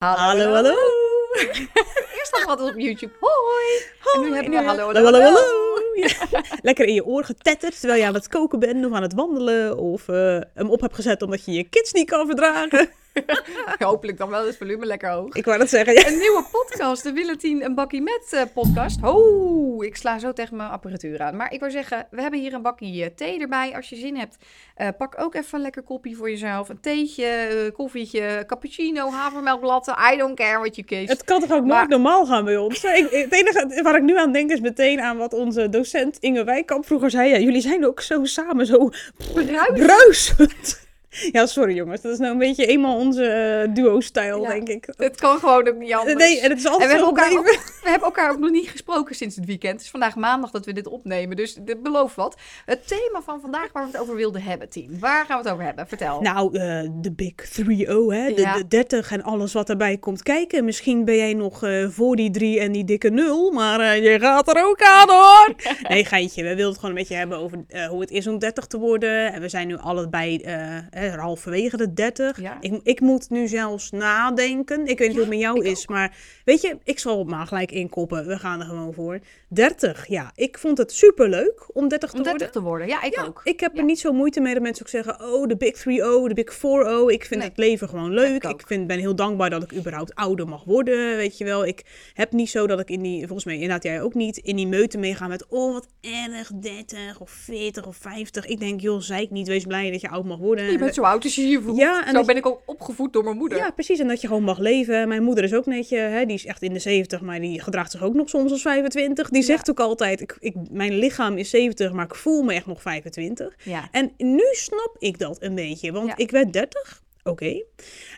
Hallo, hallo. Eerst nog wat op YouTube. Hoi. En nu hebben we hallo, hallo, hallo, hallo. Ja. Lekker in je oor getetterd terwijl je aan het koken bent of aan het wandelen. Of eh, hem op hebt gezet omdat je je kids niet kan verdragen. Hopelijk dan wel het volume lekker hoog. Ik wou dat zeggen, ja. Een nieuwe podcast, de Willentien een bakkie met eh, podcast. Oh, ik sla zo tegen mijn apparatuur aan. Maar ik wou zeggen, we hebben hier een bakkie eh, thee erbij. Als je zin hebt, eh, pak ook even een lekker koppie voor jezelf. Een theetje, koffietje, cappuccino, havermelklatte. I don't care what you kies. Het kan toch ook Maar- nooit normaal gaan bij ons? Ik, het enige waar ik nu aan denk is meteen aan wat onze docent Inge Wijkamp vroeger zei. Ja, jullie zijn ook zo samen, zo Bruis. bruisend. Ja, sorry jongens. Dat is nou een beetje eenmaal onze eh, duo-stijl, Ja. denk ik. Het kan gewoon ook niet anders. Nee, en het is En altijd we hebben, elkaar we hebben elkaar ook nog niet gesproken sinds het weekend. Het is vandaag maandag dat we dit opnemen, dus dit belooft wat. Het thema van vandaag waar we het over wilden hebben, Tien. Waar gaan we het over hebben? Vertel. Nou, eh, de Big 3-0, hè? De, Ja. de 30 en alles wat erbij komt kijken. Misschien ben jij nog eh, voor die 3 en die dikke 0, maar je gaat er ook aan hoor. nee, geintje. We wilden het gewoon een beetje hebben over hoe het is om 30 te worden. En we zijn nu allebei halverwege de 30. Ja. Ik, ik moet nu zelfs nadenken. Ik weet niet hoe het met jou ik is, maar weet je, ik zal het maar gelijk inkoppen. We gaan er gewoon voor. 30, ja. Ik vond het super leuk om 30 te om worden. 30 te worden. Ja, ik Ja, ook. ik heb er niet zo moeite mee dat mensen ook zeggen: Oh, de Big 3-0, de Big 4-0. Ik vind Nee. het leven gewoon leuk. ik Ik, vind, ben heel dankbaar dat ik überhaupt ouder mag worden. Weet je wel. Ik heb niet zo dat ik in die, volgens mij inderdaad jij ook niet, in die meute meega met: Oh, wat erg, 30 of 40 of 50. Ik denk, joh, zeik niet. Wees blij dat je oud mag worden. Je bent zo oud als je je voelt. Ja, en zo ben ik ook opgevoed door mijn moeder. Ja, precies. En dat je gewoon mag leven. Mijn moeder is ook netje, hè, die is echt in de 70, maar die gedraagt zich ook nog soms als 25. Die Ja. zegt ook altijd: ik, ik, Mijn lichaam is 70, maar ik voel me echt nog 25. Ja. En nu snap ik dat een beetje, want ik werd 30, oké.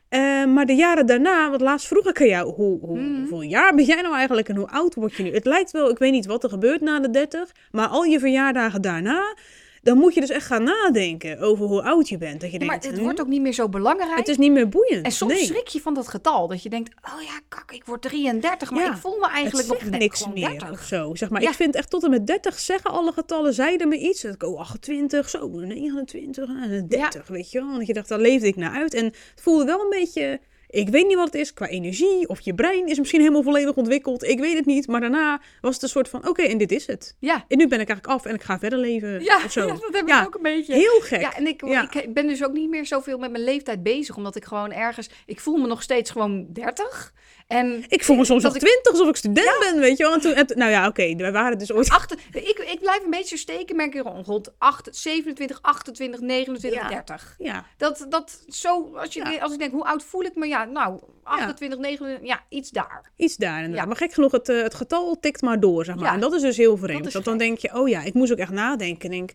Eh, maar de jaren daarna, want laatst vroeg ik aan jou, hoe, hoe, Mhm. hoeveel jaar ben jij nou eigenlijk en hoe oud word je nu? Het lijkt wel, ik weet niet wat er gebeurt na de 30, maar al je verjaardagen daarna, dan moet je dus echt gaan nadenken over hoe oud je bent. Dat je Ja, maar denkt, het hm, wordt ook niet meer zo belangrijk. het is niet meer boeiend. En soms nee. schrik je van dat getal. Dat je denkt, oh ja, kak, ik word 33. Maar Ja, ik voel me eigenlijk nog net niks meer 30. of zo. Zeg maar, Ja. Ik vind echt tot en met 30 zeggen alle getallen zeiden me iets. Dat ik, oh, 28, zo, 29, eh, 30, weet je wel. Want je dacht, daar leefde ik naar uit. En het voelde wel een beetje... Ik weet niet wat het is qua energie. Of je brein is misschien helemaal volledig ontwikkeld. Ik weet het niet. Maar daarna was het een soort van, oké, en dit is het. Ja. En nu ben ik eigenlijk af en ik ga verder leven Ja, of zo. ja, dat heb Ja, ik ook een beetje. Heel gek. Ja, en ik, Ja. ik ben dus ook niet meer zoveel met mijn leeftijd bezig. Omdat ik gewoon ergens... Ik voel me nog steeds gewoon 30. En Ik voel me soms nog 20 alsof ik student ben, weet je wel. En toen, en toen- nou ja, oké, wij waren dus ooit... Acht, ik, ik blijf een beetje steken, merk ik rond, rond 8, 27, 28, 29, Ja. 30. Ja, Dat, dat zo, als, je, Ja. als ik denk, hoe oud voel ik me? Ja, nou, 28, 29, ja, iets daar. Iets daar inderdaad. Ja. Maar gek genoeg, het, eh, het getal tikt maar door, zeg maar. En dat is dus heel vreemd. Dat Want dan denk je, oh ja, ik moest ook echt nadenken. Denk,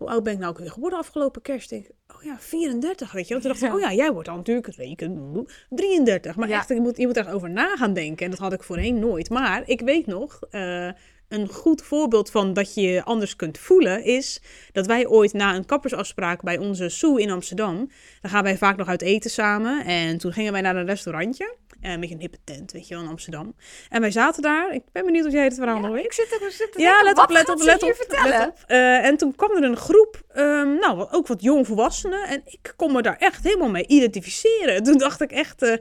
hoe oud ben ik nou ook weer geworden afgelopen kerst? Ik denk, oh ja, 34, weet je wel. Toen dacht ik, Ja. oh ja, jij wordt dan natuurlijk, reken, 33. Maar Ja. echt, je moet, je moet er echt over na gaan denken. En dat had ik voorheen nooit. Maar ik weet nog... eh, een goed voorbeeld van dat je je anders kunt voelen is dat wij ooit na een kappersafspraak bij onze Soe in Amsterdam, dan gaan wij vaak nog uit eten samen. En toen gingen wij naar een restaurantje, eh, een beetje een hippe tent, weet je wel, in Amsterdam. En wij zaten daar, ik ben benieuwd of jij het verhaal nog weet. Ik zit er, zit te Ja, let op, let op, let op. Let op. Eh, en toen kwam er een groep, ehm, nou, ook wat jong volwassenen. En ik kon me daar echt helemaal mee identificeren. Toen dacht ik echt, eh,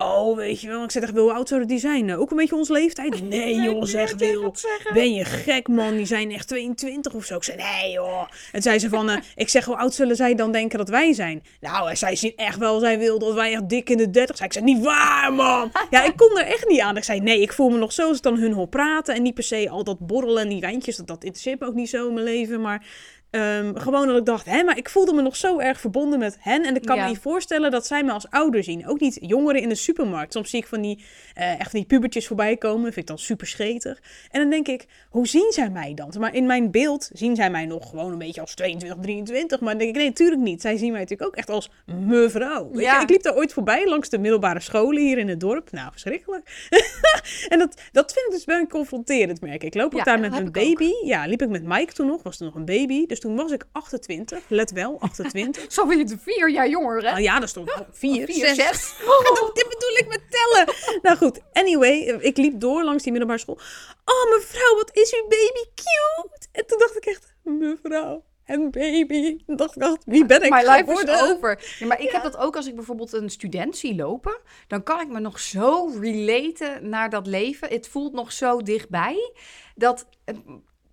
oh, weet je wel. Ik zei echt, hoe oud zouden die zijn? Ook een beetje onze leeftijd? Nee, joh, zeg Wil. Ben je gek, man? Die zijn echt 22 of zo. Ik zei, nee, joh. En zei ze van, eh, ik zeg, hoe oud zullen zij dan denken dat wij zijn? Nou, eh, zij zien echt wel, zij wil dat wij echt dik in de 30 zijn. Ik zei, niet waar, man. Ja, ik kon er echt niet aan. Ik zei, nee, ik voel me nog zo als ik dan hun hoor praten. En niet per se al dat borrelen en die wijntjes. Dat, dat interesseert me ook niet zo in mijn leven. Maar ehm, gewoon dat ik dacht, hè, maar ik voelde me nog zo erg verbonden met hen. En ik kan Ja. me niet voorstellen dat zij me als ouder zien. Ook niet jongeren in de supermarkt. Soms zie ik van die, eh, echt van die pubertjes voorbij komen. Vind ik dan super schetig. En dan denk ik, hoe zien zij mij dan? Maar in mijn beeld zien zij mij nog gewoon een beetje als 22, 23. Maar dan denk ik, nee, natuurlijk niet. Zij zien mij natuurlijk ook echt als mevrouw. Ja. je? Ik liep daar ooit voorbij langs de middelbare scholen hier in het dorp. Nou, verschrikkelijk. en dat, dat vind ik dus wel confronterend, merk ik. Ik loop ook Ja, daar met mijn ik ook. baby. Ja, liep ik met Mike toen nog. Was toen nog een baby. Dus toen was ik 28. Let wel, 28. Zo weer het vier jaar jonger, hè? Nou ja, daar stond vier, Vier, zes. zes. Oh, dit bedoel ik met tellen. nou goed, anyway, eh, ik liep door langs die middelbare school. Oh, mevrouw, wat is uw baby cute? En toen dacht ik echt, mevrouw. En baby, dacht ik, dacht, wie ben ik My life geworden? is over. Ja, maar ik heb dat ook als ik bijvoorbeeld een student zie lopen. Dan kan ik me nog zo relaten naar dat leven. Het voelt nog zo dichtbij. Dat,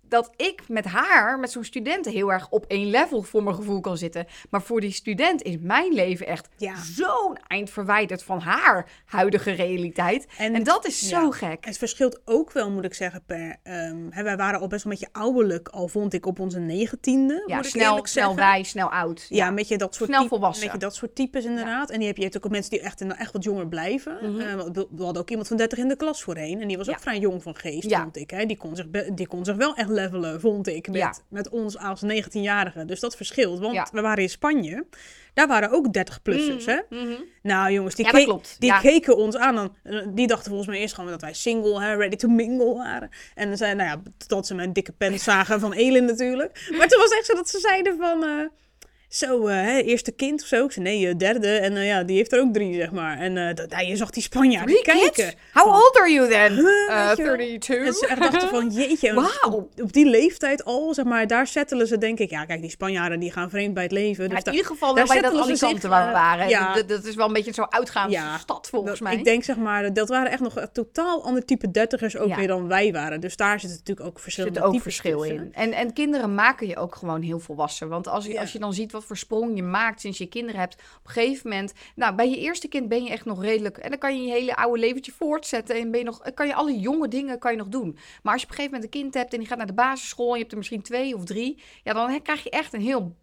dat ik met haar, met zo'n studenten, heel erg op één level voor mijn gevoel kan zitten. Maar voor die student is mijn leven echt Ja. zo'n eind verwijderd van haar huidige realiteit. En, En- dat is zo gek. Het verschilt ook wel, moet ik zeggen, per... ehm, hè, wij waren al best wel een beetje ouderlijk, al vond ik op onze negentiende, Ja, moet ik snel, snel wijs, snel oud. Ja, met je dat soort Snel type- volwassen. Met je dat soort types inderdaad. En die heb je, hebt ook mensen die echt, echt wat jonger blijven. Mhm. Eh, want we hadden ook iemand van 30 in de klas voorheen. En die was ook vrij jong van geest, vond ik. Hè. Die, kon zich, die kon zich wel echt levelen, vond ik, met, Ja. met ons als 19-jarigen. Dus dat verschilt. Want Ja. we waren in Spanje. Daar waren ook 30-plussers, hè. Mhm. Nou jongens, die, Ja, die keken ons aan. Dan, eh, die dachten volgens mij eerst gewoon dat wij single, hè, ready to mingle waren. En dan zei, nou ja, tot ze mijn dikke pen zagen van Elin natuurlijk. Maar toen was echt zo dat ze zeiden van... eh, zo, eh, hè, eerste kind of zo. Ik zei, nee, eh, derde. En eh, ja, die heeft er ook drie, zeg maar. En dat- je zag die Spanjaarden kijken. How old are you then? Huh, Uh, weet je wel. 32? En ze dachten van, jeetje, Wauw. op, die leeftijd al, zeg maar, daar settelen ze denk ik... Ja, kijk, die Spanjaarden die gaan vreemd bij het leven. Dus in ieder geval daar bij dat Alicante waar we waren. ja. Dat, is wel een beetje zo'n uitgaande stad volgens mij. Ik denk zeg maar, dat waren echt nog een totaal ander type dertigers ook weer dan wij waren. Dus daar zit natuurlijk ook er verschillende zit ook verschil in. En, en kinderen maken je ook gewoon heel volwassen. Want als je, als je dan ziet wat voor sprong je maakt sinds je kinderen hebt. Op een gegeven moment, nou bij je eerste kind ben je echt nog redelijk. En dan kan je je hele oude leventje voortzetten. En ben je nog, kan je alle jonge dingen kan je nog doen. Maar als je op een gegeven moment een kind hebt en die gaat naar de basisschool. En je hebt er misschien twee of drie. Ja, dan krijg je echt een heel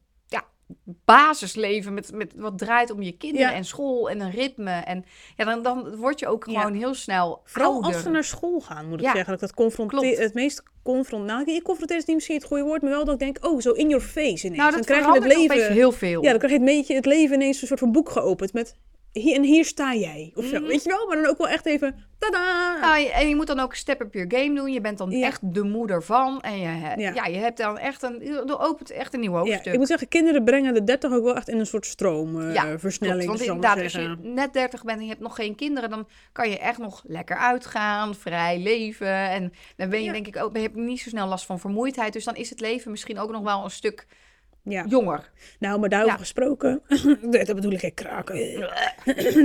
basisleven met, met wat draait om je kinderen Ja. en school en een ritme. En ja, dan, dan word je ook Ja. gewoon heel snel Vooral ouder. als ze naar school gaan, moet ik Ja, zeggen. Dat ik dat confronteer, klopt. het meest confront. Nou, ik confronteer is niet misschien het goede woord, maar wel dat ik denk, oh, zo in your face ineens. Nou, dan krijg je het leven. heel veel. Ja, dan krijg je het, beetje, het leven ineens een soort van boek geopend met. Hier, en hier sta jij. Of zo, Mhm. weet je wel? Maar dan ook wel echt even. Tada! Nou, en je moet dan ook step up your game doen. Je bent dan Ja. echt de moeder van. En je, Ja. ja. je hebt dan echt een. Je opent echt een nieuw ja, hoofdstuk. ik moet zeggen, kinderen brengen de 30 ook wel echt in een soort stroom. eh. Klopt, want inderdaad, als je net 30 bent en je hebt nog geen kinderen, dan kan je echt nog lekker uitgaan, vrij leven. En dan ben je denk ik ook, heb je niet zo snel last van vermoeidheid. Dus dan is het leven misschien ook nog wel een stuk Ja. jonger. Nou, maar daarover Ja. gesproken. dat bedoel ik geen kraken.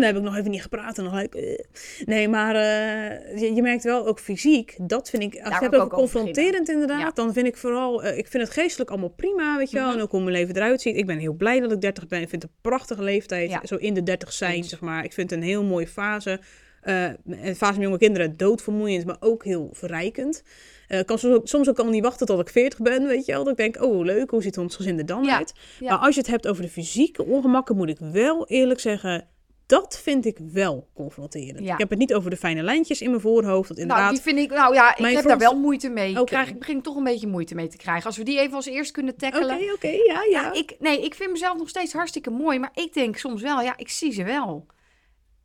Daar heb ik nog even niet gepraat. En nog gelijk, eh. Nee, maar eh, je, je merkt wel ook fysiek. Dat vind ik. Als Daar je ik over ook confronterend inderdaad. Ja. Dan vind ik vooral. eh, ik vind het geestelijk allemaal prima. Weet je wel. Mhm. En ook hoe mijn leven eruit ziet. Ik ben heel blij dat ik 30 ben. Ik vind het een prachtige leeftijd. Zo in de 30 zijn, zeg maar. Ik vind het een heel mooie fase. Eh, een fase met jonge kinderen doodvermoeiend, maar ook heel verrijkend. Eh, Ik kan soms, soms ook al niet wachten tot ik 40 ben, weet je wel. Dat ik denk, oh leuk, hoe ziet ons gezin er dan Ja, uit? ja. Maar als je het hebt over de fysieke ongemakken, moet ik wel eerlijk zeggen, dat vind ik wel confronterend. Ja. Ik heb het niet over de fijne lijntjes in mijn voorhoofd. Dat inderdaad, Nou, die vind ik, nou ja, ik heb daar wel moeite mee. Ik, Oké. krijg, ik begin toch een beetje moeite mee te krijgen. Als we die even als eerst kunnen Oké, tackelen. oké, ja, ja. Ja, ik, nee, ik vind mezelf nog steeds hartstikke mooi. Maar ik denk soms wel, ja, ik zie ze wel.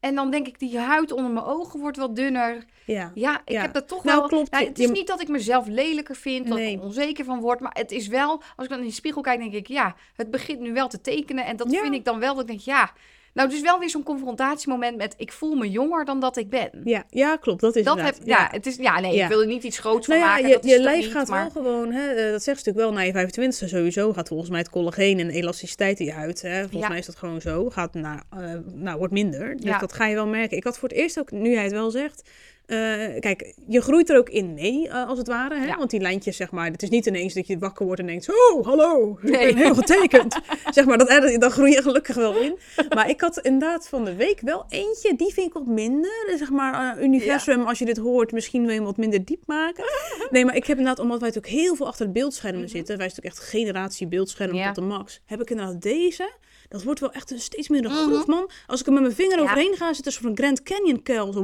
En dan denk ik, die huid onder mijn ogen wordt wat dunner. ja. Ja, ik Ja. heb dat toch Nou, wel... klopt. Nou, het is niet dat ik mezelf lelijker vind, dat ik Nee. er onzeker van word. Maar het is wel, als ik dan in de spiegel kijk, denk ik... Ja, het begint nu wel te tekenen. En dat Ja. vind ik dan wel, dat ik denk, ja... Nou, het is wel weer zo'n confrontatiemoment met... Ik voel me jonger dan dat ik ben. Ja, ja, klopt. Dat is dat heb, ja. het is, ja, nee, Ja. ik wil er niet iets groots Nou van ja, maken. je, dat is je lijf niet, gaat maar... wel gewoon, hè, eh, dat zegt ze natuurlijk wel, na je 25 sowieso gaat volgens mij het collageen en elasticiteit in je huid. Hè, volgens mij is dat gewoon zo. Gaat naar, eh, nou, wordt minder. Dus dat ga je wel merken. Ik had voor het eerst ook, nu hij het wel zegt, eh, kijk, je groeit er ook in mee, eh, als het ware. Hè? Ja. Want die lijntjes, zeg maar, het is niet ineens dat je wakker wordt en denkt, oh, hallo, ik Nee. ben heel getekend. zeg maar, dat, dan groei je gelukkig wel in. Maar ik had inderdaad van de week wel eentje, die vind ik wat minder. Zeg maar, eh, universum, als je dit hoort, misschien wil je hem wat minder diep maken. Nee, maar ik heb inderdaad, omdat wij natuurlijk heel veel achter de beeldschermen zitten, wij zijn natuurlijk echt generatie beeldschermen Ja. tot de max, heb ik inderdaad deze. Dat wordt wel echt een steeds minder Mhm. groef, man. Als ik er met mijn vinger overheen ga, zit er zo'n Grand Canyon kuil. Zo,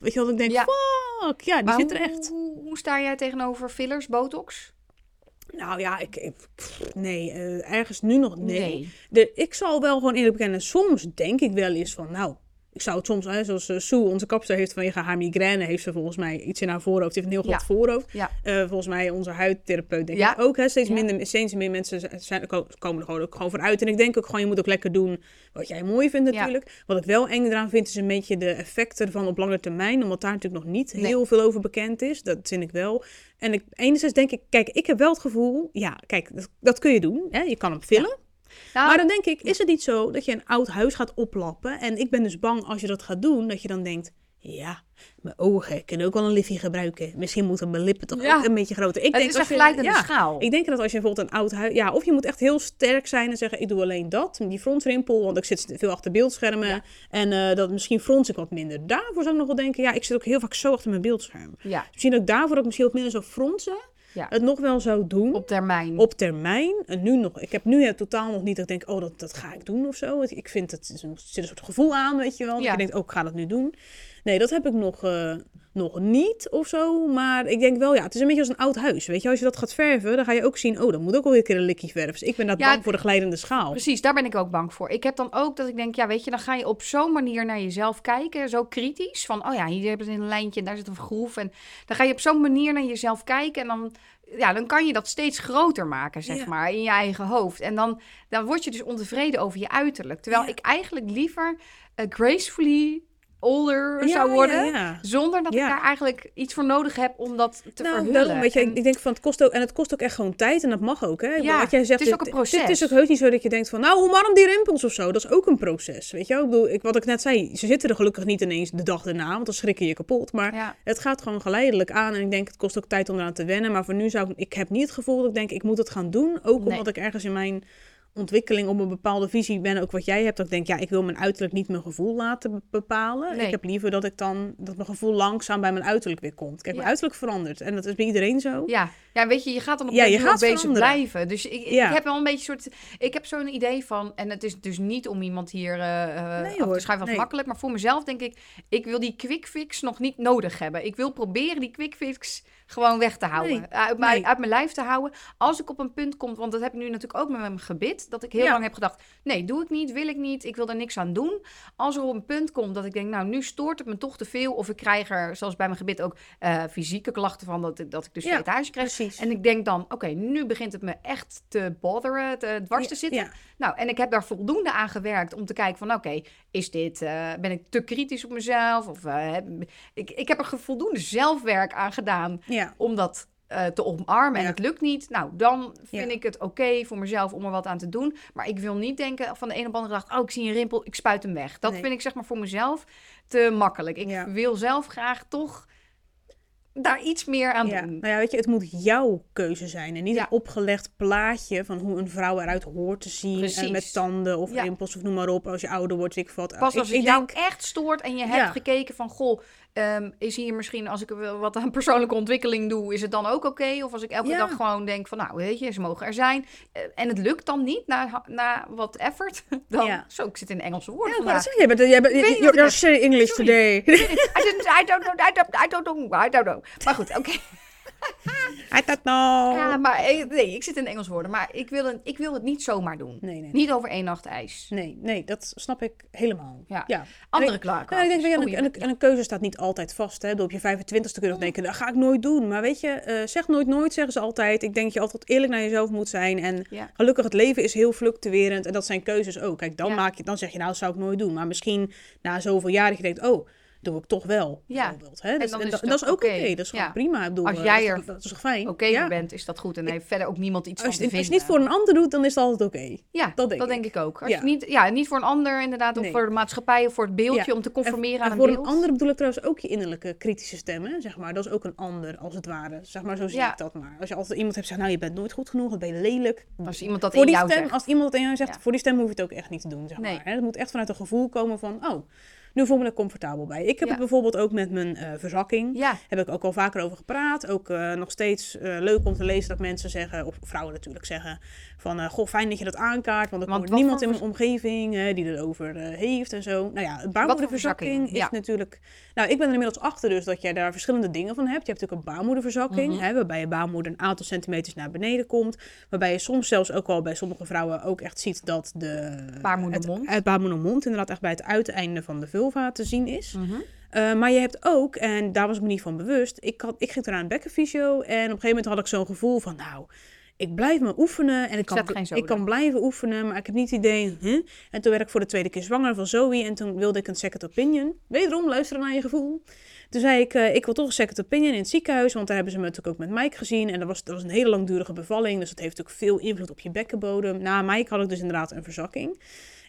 weet je wat ik denk? Ja. Fuck, ja, die Maar zit er hoe, echt. Hoe, hoe sta jij tegenover fillers, botox? Nou ja, ik, ik- nee, eh, ergens nu nog nee. De, ik zal wel gewoon eerlijk bekennen, soms denk ik wel eens van, nou, ik zou het soms, hè, zoals eh, Sue, onze kapster, heeft vanwege haar migraine, heeft ze volgens mij iets in haar voorhoofd. Ze heeft een heel Ja. voorhoofd. Ja. Eh, volgens mij onze huidtherapeut denk Ja. ik ook. Hè, steeds, minder, steeds meer mensen zijn- zijn, ko- komen er gewoon, ook gewoon voor uit. En ik denk ook gewoon, je moet ook lekker doen wat jij mooi vindt natuurlijk. Wat ik wel eng eraan vind, is een beetje de effecten ervan op lange termijn. Omdat daar natuurlijk nog niet Nee. heel veel over bekend is. Dat vind ik wel. En ik, enerzijds denk ik, kijk, ik heb wel het gevoel, ja, kijk, dat, dat kun je doen. Hè? Je kan hem vullen. Nou, Maar dan denk ik, is het niet zo dat je een oud huis gaat oplappen? En ik ben dus bang als je dat gaat doen, dat je dan denkt... Ja, mijn ogen kunnen ook wel een liftje gebruiken. Misschien moeten mijn lippen toch Ja. ook een beetje groter. Ik het denk is als je- gelijkende ja, schaal. Ik denk dat als je bijvoorbeeld een oud huis... Ja, of je moet echt heel sterk zijn en zeggen... Ik doe alleen dat, die frontrimpel. Want ik zit veel achter beeldschermen. Ja. En eh, dat misschien frons ik wat minder. Daarvoor zou ik nog wel denken... Ja, ik zit ook heel vaak zo achter mijn beeldscherm. Ja, Misschien dat ik daarvoor ook misschien wat minder zou fronsen. Ja. Het nog wel zou doen op termijn. op termijn. En nu nog, ik heb nu het totaal nog niet dat ik denk, oh, dat, dat ga ik doen of zo. Ik vind het, er zit een soort gevoel aan, weet je wel. Dat Ja. je denkt, oh, ik ga dat nu doen. Nee, dat heb ik nog, eh, nog niet of zo. Maar ik denk wel, ja, het is een beetje als een oud huis. Weet je, als je dat gaat verven, dan ga je ook zien, oh, dan moet ook wel weer een keer een likje verven. Dus ik ben dat Ja, bang voor de glijdende schaal. Precies, daar ben ik ook bang voor. Ik heb dan ook dat ik denk, ja, weet je, dan ga je op zo'n manier naar jezelf kijken, zo kritisch. Van, oh ja, hier hebben ze een lijntje en daar zit een groef. En dan ga je op zo'n manier naar jezelf kijken en dan, ja, dan kan je dat steeds groter maken, zeg Ja. maar, in je eigen hoofd. En dan, dan word je dus ontevreden over je uiterlijk. Terwijl Ja. ik eigenlijk liever eh, gracefully older Ja, zou worden. ja. Zonder dat ik daar eigenlijk iets voor nodig heb om dat te nou, verhullen. daarom, weet je, En- ik denk van het kost ook en het kost ook echt gewoon tijd en dat mag ook, hè? Ja, wat jij zegt, het is ook dit- een proces. Het is ook heus niet zo dat je denkt van, nou, omarm die rimpels of zo. Dat is ook een proces, weet je? Ik bedoel, ik, wat ik net zei, ze zitten er gelukkig niet ineens de dag erna, want dan schrik je je kapot. Maar ja. het gaat gewoon geleidelijk aan en ik denk, het kost ook tijd om eraan te wennen. Maar voor nu zou ik, ik heb niet het gevoel dat ik denk, ik moet het gaan doen. Ook Nee. omdat ik ergens in mijn ontwikkeling op een bepaalde visie ben, ook wat jij hebt. Dat ik denk, ja, ik wil mijn uiterlijk niet mijn gevoel laten be- bepalen. Nee. Ik heb liever dat ik dan, dat mijn gevoel langzaam bij mijn uiterlijk weer komt. Kijk, Ja. mijn uiterlijk verandert en dat is bij iedereen zo. Ja, ja, weet je, je gaat dan op Ja, je gaat bezig blijven. Dus ik, ik Ja. heb wel een beetje soort. Ik heb zo'n idee van. En het is dus niet om iemand hier eh, Nee, af te schuiven Nee. makkelijk. Maar voor mezelf denk ik. Ik wil die quick fix nog niet nodig hebben. Ik wil proberen die quick fix gewoon weg te houden. Nee, Uit, mijn, nee. uit mijn lijf te houden. Als ik op een punt kom. Want dat heb ik nu natuurlijk ook met mijn gebit. Dat ik heel Ja. lang heb gedacht. Nee, doe ik niet. Wil ik niet. Ik wil er niks aan doen. Als er op een punt komt dat ik denk. Nou, nu stoort het me toch te veel. Of ik krijg er, zoals bij mijn gebit ook. eh, fysieke klachten van. Dat, ik- dat ik dus Ja, vleetage krijg. Precies. En ik denk dan, oké, nu begint het me echt te botheren, te dwars te zitten. Nou, en ik heb daar voldoende aan gewerkt om te kijken van, oké, is dit, eh, ben ik te kritisch op mezelf? Of heb- ik, ik heb er voldoende zelfwerk aan gedaan Ja. om dat eh, te omarmen en het lukt niet. Nou, dan vind Ja. ik het oké voor mezelf om er wat aan te doen. Maar ik wil niet denken van de een op de andere dag, oh, ik zie een rimpel, ik spuit hem weg. Dat Nee. vind ik zeg maar voor mezelf te makkelijk. Ik wil zelf graag toch daar iets meer aan Ja, doen. nou ja, weet je, het moet jouw keuze zijn. En niet Ja. een opgelegd plaatje van hoe een vrouw eruit hoort te zien. Precies. En met tanden of rimpels of noem maar op. Als je ouder wordt, ik wat. Pas ik, als het ik jou denk, echt stoort en je hebt gekeken van... Goh, ehm, is hier misschien als ik wat aan persoonlijke ontwikkeling doe... is het dan ook oké? Of als ik elke Ja. dag gewoon denk van... nou, weet je, ze mogen er zijn. eh, en het lukt dan niet na, na wat effort. Dan, Ja. Zo, ik zit in Engelse woorden Ja, zeggen. Jij bent, jij bent, you're, you're English Sorry. today. I, didn't, I, don't know, I, don't, I don't know, I don't know. Maar goed, oké. I don't know. Ja, maar nee, ik zit in Engels woorden. Maar ik wil, het, ik wil het niet zomaar doen. Nee, nee. Niet over één nacht ijs. Nee, nee, dat snap ik helemaal. Ja. ja. Andere klaarkast. Nou, ik denk, Oh, en, een, en, een- en een keuze staat niet altijd vast. Hè. Op je 25ste kun je nog denken, dat ga ik nooit doen. Maar weet je, eh, zeg nooit nooit, zeggen ze altijd. Ik denk dat je altijd eerlijk naar jezelf moet zijn. En Ja. gelukkig, het leven is heel fluctuerend. En dat zijn keuzes ook. Kijk, dan, maak je, dan zeg je, nou, dat zou ik nooit doen. Maar misschien na zoveel jaar dat je denkt, oh, doe ik toch wel. Ja. Bijvoorbeeld, hè. Dat, dan en is dat, dat is ook oké. Dat is gewoon Ja. prima. Bedoel, Als eh, jij dat, er dat is toch fijn? Oké ja. voor bent, is dat goed. En heeft verder ook niemand iets Als, van je, te als je het vinden. niet voor een ander doet, dan is het altijd oké. Ja, Dat denk ik. ik ook. Als Ja. je niet, ja, niet voor een ander inderdaad, of Nee. voor de maatschappij of voor het beeldje om te conformeren En aan een voor beeld. een ander bedoel ik trouwens ook je innerlijke kritische stemmen, zeg maar. Dat is ook een ander, als het ware. Zeg maar, zo zie ik dat maar. Als je altijd iemand hebt zeggen, nou, je bent nooit goed genoeg, dat ben je lelijk. Als iemand dat voor in die jou stem, zegt. als iemand dat in jou zegt, voor die stem hoef je het ook echt niet te doen, zeg maar. Het moet echt vanuit een gevoel komen van, oh, nu voel ik me er comfortabel bij. Ik heb Ja. het bijvoorbeeld ook met mijn eh, verzakking. Ja, Heb ik ook al vaker over gepraat. Ook eh, nog steeds eh, leuk om te lezen dat mensen zeggen, of vrouwen natuurlijk zeggen, van eh, goh, fijn dat je dat aankaart. Want er Want komt niemand in mijn omgeving eh, die erover eh heeft en zo. Nou ja, baarmoederverzakking verzakking? is Ja. natuurlijk... Nou, ik ben er inmiddels achter dus dat jij daar verschillende dingen van hebt. Je hebt natuurlijk een baarmoederverzakking, Mhm. hè, waarbij je baarmoeder een aantal centimeters naar beneden komt. Waarbij je soms zelfs ook wel bij sommige vrouwen ook echt ziet dat de... Baarmoedermond. Het, het baarmoedermond, inderdaad echt bij het uiteinde van de vulva te zien is. Mhm. Maar je hebt ook, en daar was ik me niet van bewust, ik, had, ik ging toen naar een bekkenfysio en op een gegeven moment had ik zo'n gevoel van, nou, ik blijf me oefenen en ik kan, ik kan blijven oefenen, maar ik heb niet het idee, huh? En toen werd ik voor de tweede keer zwanger van Zoe en toen wilde ik een second opinion. Wederom, luisteren naar je gevoel. Toen zei ik, eh, ik wil toch een second opinion in het ziekenhuis, want daar hebben ze me natuurlijk ook met Mike gezien. En dat was, dat was een hele langdurige bevalling, dus dat heeft natuurlijk veel invloed op je bekkenbodem. Na Mike had ik dus inderdaad een verzakking.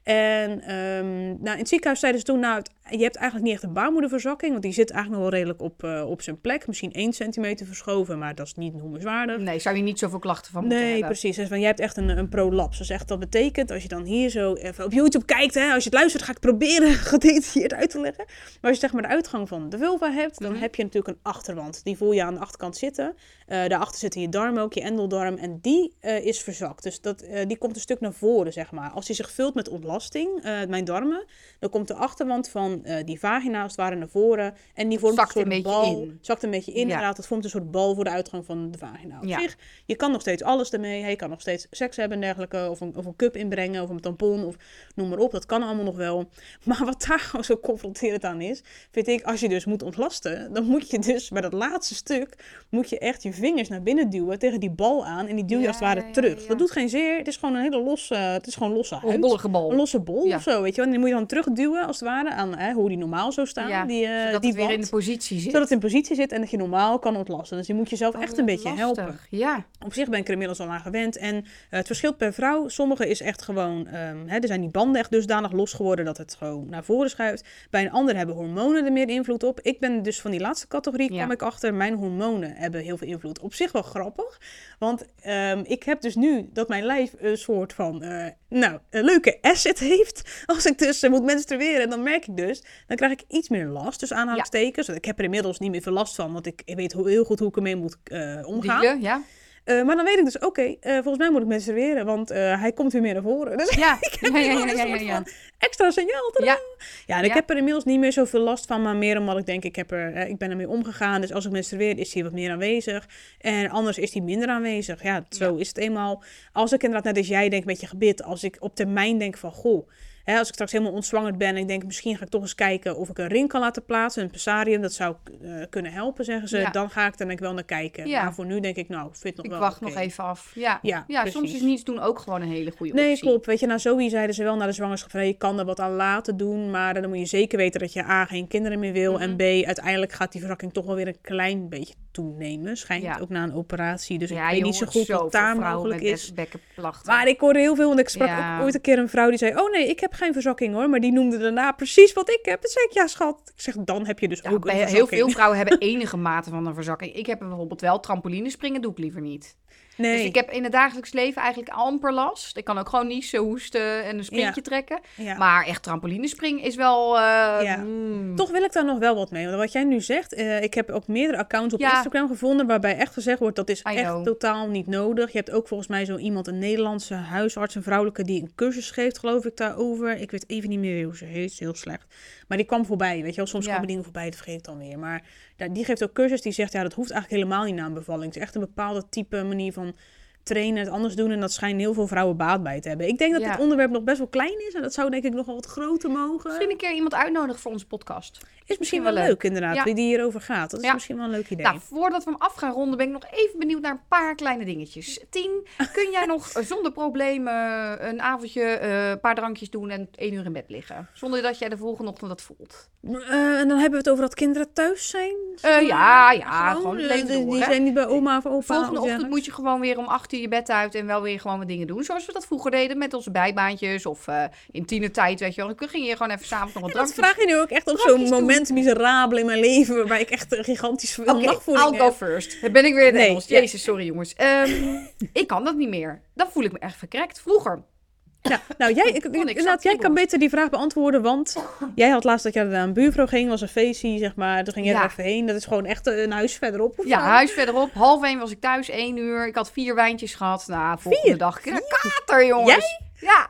En ehm, nou, in het ziekenhuis zeiden ze toen, nou, je hebt eigenlijk niet echt een baarmoederverzakking, want die zit eigenlijk nog wel redelijk op, eh, op zijn plek. Misschien 1 centimeter verschoven, maar dat is niet noemenswaardig. Nee, zou je niet zoveel klachten van moeten Nee, hebben. precies. Dus jij hebt echt een, een prolaps. Dus echt, dat betekent, als je dan hier zo even op YouTube kijkt, hè, als je het luistert, ga ik proberen gedetailleerd uit te leggen. Maar als je zeg maar de uitgang van de vulva hebt, dan Mhm. heb je natuurlijk een achterwand. Die voel je aan de achterkant zitten. Eh daarachter zitten je darmen ook, je endeldarm. En die eh, is verzakt. Dus dat, die komt een stuk naar voren, zeg maar. Als die zich vult met ontlasting, eh, mijn darmen, dan komt de achterwand van eh, die vagina als het ware naar voren. En die vormt Zakt een een soort beetje bal. in. Zakt een beetje in, Ja. inderdaad. Dat vormt een soort bal voor de uitgang van de vagina. Op Ja. zich, je kan nog steeds alles ermee. Je kan nog steeds seks hebben en dergelijke. Of een, of een cup inbrengen, of een tampon, of noem maar op. Dat kan allemaal nog wel. Maar wat daar gewoon zo confronterend aan is, vind ik, als je dus moet ontlasten, dan moet je dus bij dat laatste stuk, moet je echt je vingers naar binnen duwen tegen die bal aan. En die duw je Ja, als het ware terug. Dat doet geen zeer. Het is gewoon een hele losse, het is gewoon losse Een huid. bollige bal. Een losse bol Ja. of zo, weet je wel. En die moet je dan terugduwen, als het ware, aan hè, hoe die normaal zou staan. Ja, die, eh, zodat die het weer in de positie zit. Zodat het in positie zit en dat je normaal kan ontlasten. Dus je moet jezelf Oh, echt een beetje lastig. helpen. Ja. Op zich ben ik er inmiddels al aan gewend. En eh, het verschilt per vrouw. Sommige is echt gewoon... ehm, hè, er zijn die banden echt dusdanig los geworden dat het gewoon naar voren schuift. Bij een ander hebben hormonen er meer invloed op. Ik ben dus van die laatste categorie, Ja. kwam ik achter. Mijn hormonen hebben heel veel invloed. Op zich wel grappig. Want ehm, ik heb dus nu dat mijn lijf een soort van... eh, nou, een leuke heeft. Als ik dus eh, moet menstrueren, dan merk ik dus... Dan krijg ik iets meer last, dus aanhalingstekens. Ik heb er inmiddels niet meer veel last van. Want ik weet heel goed hoe ik ermee moet eh, omgaan. Ja. Eh, maar dan weet ik dus, oké, eh, volgens mij moet ik menstrueren, want eh, hij komt weer meer naar voren. Dus Ja. ik heb ja, ja, ja, een ja, ja. van extra signaal. tadaa. Ja. Ja, en ik heb er inmiddels niet meer zoveel last van, maar meer omdat ik denk, ik, heb er, ik ben ermee omgegaan. Dus als ik menstrueer, is hij wat meer aanwezig. En anders is hij minder aanwezig. Ja, zo is het eenmaal. Als ik inderdaad net als jij denk met je gebit, als ik op termijn denk van, goh, hè, als ik straks helemaal ontzwangerd ben en ik denk, misschien ga ik toch eens kijken of ik een ring kan laten plaatsen, een pessarium, dat zou eh, kunnen helpen, zeggen ze. Ja. Dan ga ik er denk ik wel naar kijken. Ja. Maar voor nu denk ik, nou, vind het nog Ik wel wacht oké. nog even af. Ja, Ja, ja soms is niets doen ook gewoon een hele goede Nee, optie. klopt. Weet je, nou, Zoe zeiden ze wel na de zwangerschap van, je kan er wat aan laten doen, maar dan moet je zeker weten dat je A, geen kinderen meer wil, Mhm. en B, uiteindelijk gaat die verzakking toch wel weer een klein beetje toenemen. Schijnt Ja. ook na een operatie, dus ja, ik weet niet zo goed wat daar mogelijk is. Maar ik hoorde heel veel, want ik sprak Ja. ook ooit een keer een vrouw die zei, oh nee, ik heb geen verzakking hoor, maar die noemde daarna precies wat ik heb. Dan zei ik, ja schat, ik zeg, dan heb je dus Ja, ook een heel veel vrouwen hebben enige mate van een verzakking. Ik heb bijvoorbeeld wel trampolinespringen, doe ik liever niet. Nee, Dus ik heb in het dagelijks leven eigenlijk amper last. Ik kan ook gewoon niezen, hoesten en een sprintje trekken. ja. Maar echt trampolinespringen is wel... eh, Ja. mm, Toch wil ik daar nog wel wat mee. Want wat jij nu zegt, eh, ik heb ook meerdere accounts op. Instagram gevonden waarbij echt gezegd wordt dat is I echt know. totaal niet nodig. Je hebt ook volgens mij zo iemand, een Nederlandse huisarts, een vrouwelijke, die een cursus geeft, geloof ik, daarover. Ik weet even niet meer hoe ze heet, heel slecht. Maar die kwam voorbij, weet je wel. Soms Ja. komen dingen voorbij, dat vergeet ik dan weer. Maar die geeft ook cursus, die zegt, ja, dat hoeft eigenlijk helemaal niet na een bevalling. Het is echt een bepaalde type manier van trainen, het anders doen. En dat schijnen heel veel vrouwen baat bij te hebben. Ik denk dat Ja. dit onderwerp nog best wel klein is. En dat zou denk ik nog wel wat groter mogen. Misschien een keer iemand uitnodigen voor onze podcast. Is misschien wel leuk, inderdaad, Ja. wie die hierover gaat. Dat is Ja. misschien wel een leuk idee. Nou, voordat we hem af gaan ronden, ben ik nog even benieuwd naar een paar kleine dingetjes. Tien, kun jij nog zonder problemen een avondje eh, een paar drankjes doen en één uur in bed liggen? Zonder dat jij de volgende ochtend dat voelt. Eh, en dan hebben we het over dat kinderen thuis zijn? Eh, ja, ja, gewoon die, door, die hè? zijn niet bij oma of opa. Volgende ochtend moet je gewoon weer om acht uur je bed uit en wel weer gewoon wat dingen doen. Zoals we dat vroeger deden met onze bijbaantjes of eh, in tienertijd, weet je wel. Dan ging je gewoon even s'avonds nog wat En dat vraag je nu ook echt op zo'n moment miserabel in mijn leven... waarbij ik echt een gigantisch veel Oké, nachtvoeding I'll go heb. first. Dan ben ik weer in Nee, Engels. Jezus, sorry jongens. Ehm, ik kan dat niet meer. Dan voel ik me echt verkrekt. Vroeger. Ja, nou, jij, ik, inderdaad, jij kan beter die vraag beantwoorden, want jij had laatst dat je naar een buurvrouw ging, was een feestje, zeg maar. Toen ging je Ja. er even heen. Dat is gewoon echt een huis verderop. of Ja, huis verderop. Half één was ik thuis, één uur. Ik had vier wijntjes gehad. Nou, volgende Vier? dag. Kater, jongens. Ja.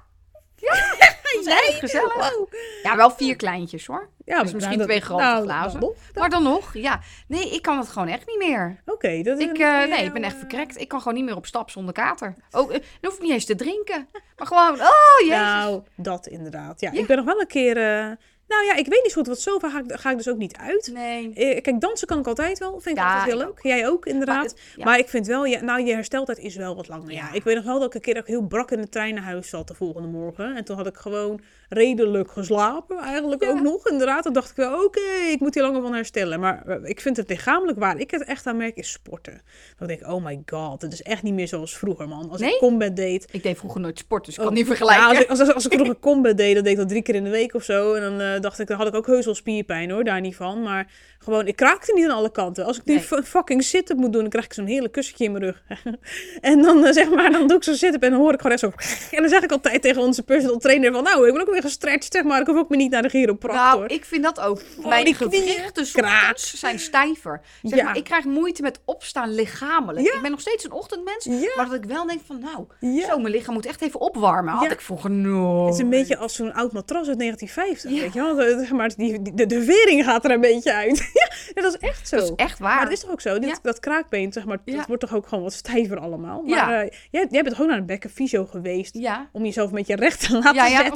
Ja, echt gezellig. Wow. Ja, wel vier kleintjes hoor. Ja, Dus misschien twee grote nou, glazen. nog. Maar dan nog, ja. Nee, ik kan het gewoon echt niet meer. Oké, dat is Ik, eh, nee, ik ben echt eh, verkrekt. Ik kan gewoon niet meer op stap zonder kater. Ook, eh, dan hoef ik niet eens te drinken. Maar gewoon, oh jezus. Nou, dat inderdaad. Ja, Ja. ik ben nog wel een keer... Nou ja, ik weet niet zo goed, want zo ga ik, ga ik dus ook niet uit. Nee. Eh, Kijk, dansen kan ik altijd wel. Vind ik Ja, altijd heel leuk. Jij ook, inderdaad. het- ja. Maar ik vind wel, ja, nou, je hersteltijd is wel wat langer. Ja. Ja. ik weet nog wel dat ik een keer ook heel brak in de trein naar huis zat de volgende morgen. En toen had ik gewoon redelijk geslapen, eigenlijk Ja. ook nog. Inderdaad, toen dacht ik wel, oké, ik moet hier langer van herstellen. Maar eh, ik vind het lichamelijk waar ik het echt aan merk, is sporten. Dan denk ik, oh my god, het is echt niet meer zoals vroeger, man. Als Nee? ik combat deed, Ik deed vroeger nooit sport, dus ik kan Oh, niet vergelijken. als, ik, als, als, als ik vroeger combat deed, dan deed ik dat drie keer in de week of zo. En dan eh, dacht ik, dan had ik ook heus wel spierpijn hoor, daar niet van. Maar gewoon, ik kraakte niet aan alle kanten. Als ik nu Nee. f- fucking sit-up moet doen, dan krijg ik zo'n hele kussentje in mijn rug. en dan eh, zeg maar, dan doe ik zo'n sit-up en dan hoor ik gewoon echt zo... En dan zeg ik altijd tegen onze personal trainer van, nou, ik ben ook weer gestretched, zeg maar. Ik hoef ook me niet naar de chiropractor. Nou, ik vind dat ook. Oh, Mijn gewrichten zijn stijver. Zeg Ja. maar, ik krijg moeite met opstaan lichamelijk. Ja. Ik ben nog steeds een ochtendmens. Ja. Maar dat ik wel denk van, nou, Ja. zo, mijn lichaam moet echt even opwarmen. Had Ja. ik vroeger nooit. Het is een beetje als zo'n oud matras uit 1950, Ja. weet je wel. Zeg Maar die, de, de vering gaat er een beetje uit. ja, dat is echt zo. Dat is echt waar. Maar het is toch ook zo? Dit, Ja. Dat kraakbeen, zeg maar, Ja. dat wordt toch ook gewoon wat stijver allemaal. Maar Ja. eh, jij, jij bent ook naar een bekkenfysio geweest Ja, om jezelf een beetje recht te laten ja, ja zetten?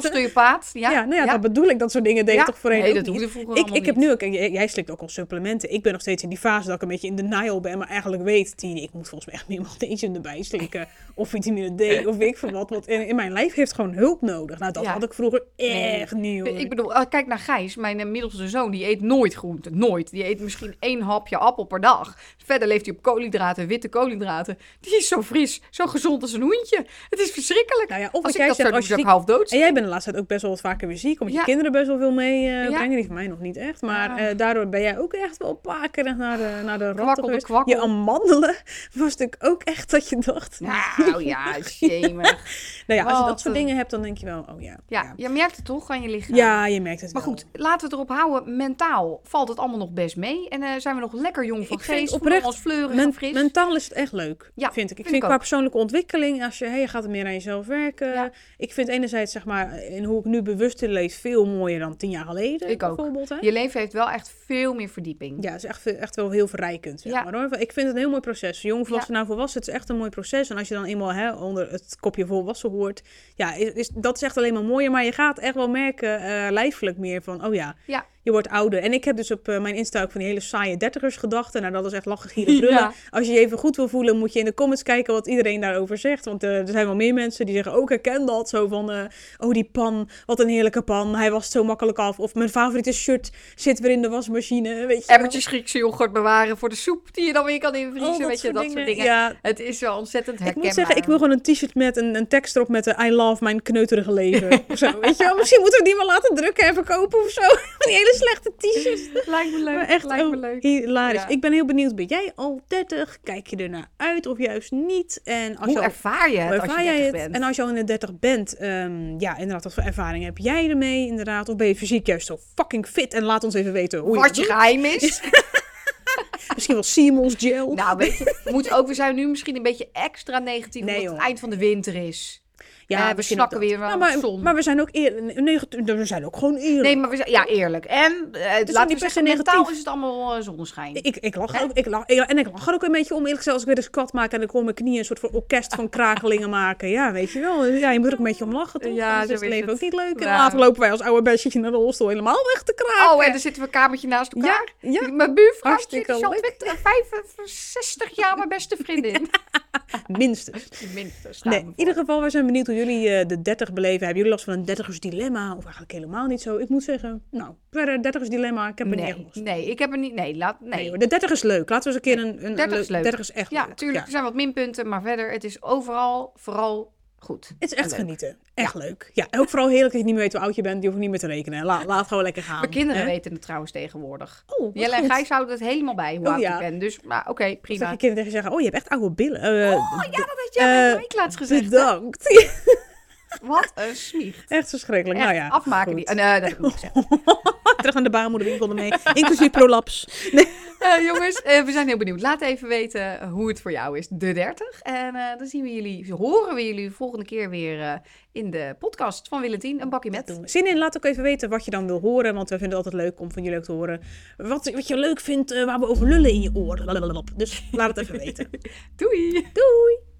Ja, Ja, nou ja, dat bedoel ik. Dat soort dingen deed Ja. ik toch voorheen Nee, ook dat niet. hoefde vroeger Ik, allemaal ik heb niet. nu ook, jij, jij slikt ook al supplementen. Ik ben nog steeds in die fase dat ik een beetje in denial ben, maar eigenlijk weet, Tine, ik moet volgens mij echt meer magnesium erbij slikken. Of vitamine D, of weet ik veel wat. Want in, in mijn lijf heeft gewoon hulp nodig. Nou, dat Ja. had ik vroeger Nee. echt niet, hoor. Ik bedoel, eh, kijk naar Gijs, mijn eh, middelste zoon. Die eet nooit groente. Nooit. Die eet misschien één hapje appel per dag. Verder leeft hij op koolhydraten, witte koolhydraten. Die is zo fris, zo gezond als een hoentje. Het is verschrikkelijk. Nou ja, of als ik jij dat zegt, zou als doen, je zou ik ziek half dood En jij bent de laatste tijd ook best wel wat vaker weer ziek, omdat Ja. je kinderen best wel veel meebrengen. Ja. brengen. Die van mij nog niet echt. Maar eh, daardoor ben jij ook echt wel een paar keer naar de, naar de ratten de geweest. Je amandelen was natuurlijk ook echt dat je dacht... Nou ja, shemig. Nou ja, als je dat soort dingen hebt, dan denk je wel, oh ja. Ja, je merkt het toch aan je lichaam. Ja, je merkt het Maar wel. goed, laten we het erop houden. Mentaal valt het allemaal nog best mee. En eh, zijn we nog lekker jong van Ik geest. oprecht, ons fleurig Men- en fris. mentaal is het echt leuk, Ja, vind ik. Ik vind ik qua ook. persoonlijke ontwikkeling, als je, hey, je gaat er meer aan jezelf werken. Ja. Ik vind enerzijds, zeg maar, in hoe ik nu bewust leef, veel mooier dan tien jaar geleden. Ik ook. Bijvoorbeeld, hè? Je leven heeft wel echt veel meer verdieping. Ja, het is echt, echt wel heel verrijkend. Zeg Ja. maar, hoor. Ik vind het een heel mooi proces. Jong volwassen naar volwassen, het is echt een mooi proces. En als je dan eenmaal hè, onder het kopje volwassen hoort, ja, is, is, dat is echt alleen maar mooier. Maar je gaat echt wel merken, eh lijfelijk meer van, oh ja, Ja. je wordt ouder. En ik heb dus op eh, mijn Insta ook van die hele saaie dertigers gedachten. Nou, dat is echt lachen, gieren, brullen. Ja. Als je je even goed wil voelen, moet je in de comments kijken wat iedereen daarover zegt. Want eh, er zijn wel meer mensen die zeggen, ook herken dat. Zo van, oh die pan, wat een heerlijke pan. Hij was zo makkelijk af. Of mijn favoriete shirt zit weer in de wasmachine, weet je. Emmertjes Griekse yoghurt bewaren voor de soep die je dan weer kan invriezen. Oh, dat weet je, soort dat dingen. soort dingen. Ja, Het is wel ontzettend Ik herkenbaar. moet zeggen, ik wil gewoon een t-shirt met een, een tekst erop met de I love mijn kneuterige leven. of zo, weet je wel? Misschien moeten we die maar laten drukken en verkopen of zo. die hele slechte t-shirts. Lijkt me leuk. Maar echt lijkt me oh, leuk. hilarisch. Ja. Ik ben heel benieuwd, ben jij al 30? Kijk je ernaar uit of juist niet? En als Hoe je al, ervaar je het ervaar je jij 30 het? bent? En als je al in de 30 bent, ehm, ja, inderdaad, wat voor ervaring heb jij ermee? Inderdaad, of ben je fysiek juist zo fucking fit? En laat ons even weten hoe je Wat je doet. geheim is. Misschien wel Seamals gel. nou, weet je, we, moeten ook, we zijn nu misschien een beetje extra negatief Nee, omdat joh. het eind van de winter is. Ja, eh, we snakken dat. weer wel Nou, maar, zon. maar we zijn ook eer, negatief, we zijn ook gewoon eerlijk. Nee, maar we zijn, ja, eerlijk. En uh, laten niet we se zeggen, mentaal negatief. is het allemaal eh, zonneschijn. Ik, ik lach ook. Ik lach, en ik lach er ook een beetje om. Eerlijk gezegd, als ik weer een squat maak en ik hoor mijn knieën een soort van orkest van krakelingen maken. Ja, weet je wel. Ja, je moet er ook een beetje om lachen, toch? Ja, Anders zo is het is leven het. ook niet leuk. En Ja. later lopen wij als oude bestje naar de rolstoel helemaal weg te kraken. Oh, en dan zitten we een kamertje naast elkaar. ja, ja, Mijn buurvrouw zit al leuk. 20, 65 jaar mijn beste vriendin. minstens. Minstens. Nee, in ieder geval, wij zijn benieuwd hoe jullie eh, de 30 beleven. Hebben jullie last van een 30ers dilemma? Of eigenlijk helemaal niet zo? Ik moet zeggen, nou, verder 30ers dilemma, ik heb er niet echt Nee, last nee, ik heb er niet. Nee, laat. Nee. Nee hoor, de 30 is leuk. Laten we eens een keer een, een 30 is leuk. 30 is echt ja, leuk. tuurlijk. Er zijn wat minpunten, maar verder, het is overal vooral goed. Het is echt genieten. Echt leuk. Ja, en ook vooral heerlijk dat je niet meer weet hoe oud je bent. Die hoef je niet meer te rekenen. La, laat gewoon lekker gaan. Mijn kinderen hè? weten het trouwens tegenwoordig. Oh, Jelle en. Gijs houden het helemaal bij hoe Oh, oud ja. ik ben. Dus, maar oké, Dan zeg prima. je kinderen tegen zeggen, oh, je hebt echt oude billen. Eh, Oh ja, dat had jij uh, laatst gezegd. Bedankt. Wat een smieg. echt verschrikkelijk. Echt, nou ja, afmaken goed. die. eh, nee, dat heb ik niet gezegd. Terug naar de baarmoederwinkel ermee. Inclusief prolaps. Nee. Eh, jongens, eh, we zijn heel benieuwd. Laat even weten hoe het voor jou is, de 30. En eh, dan zien we jullie, horen we jullie volgende keer weer eh, in de podcast van Willentien, een bakje met. Zin in, laat ook even weten wat je dan wil horen. Want we vinden het altijd leuk om van jullie ook te horen. Wat, wat je leuk vindt, eh, waar we over lullen in je oor. Dus laat het even weten. Doei! Doei!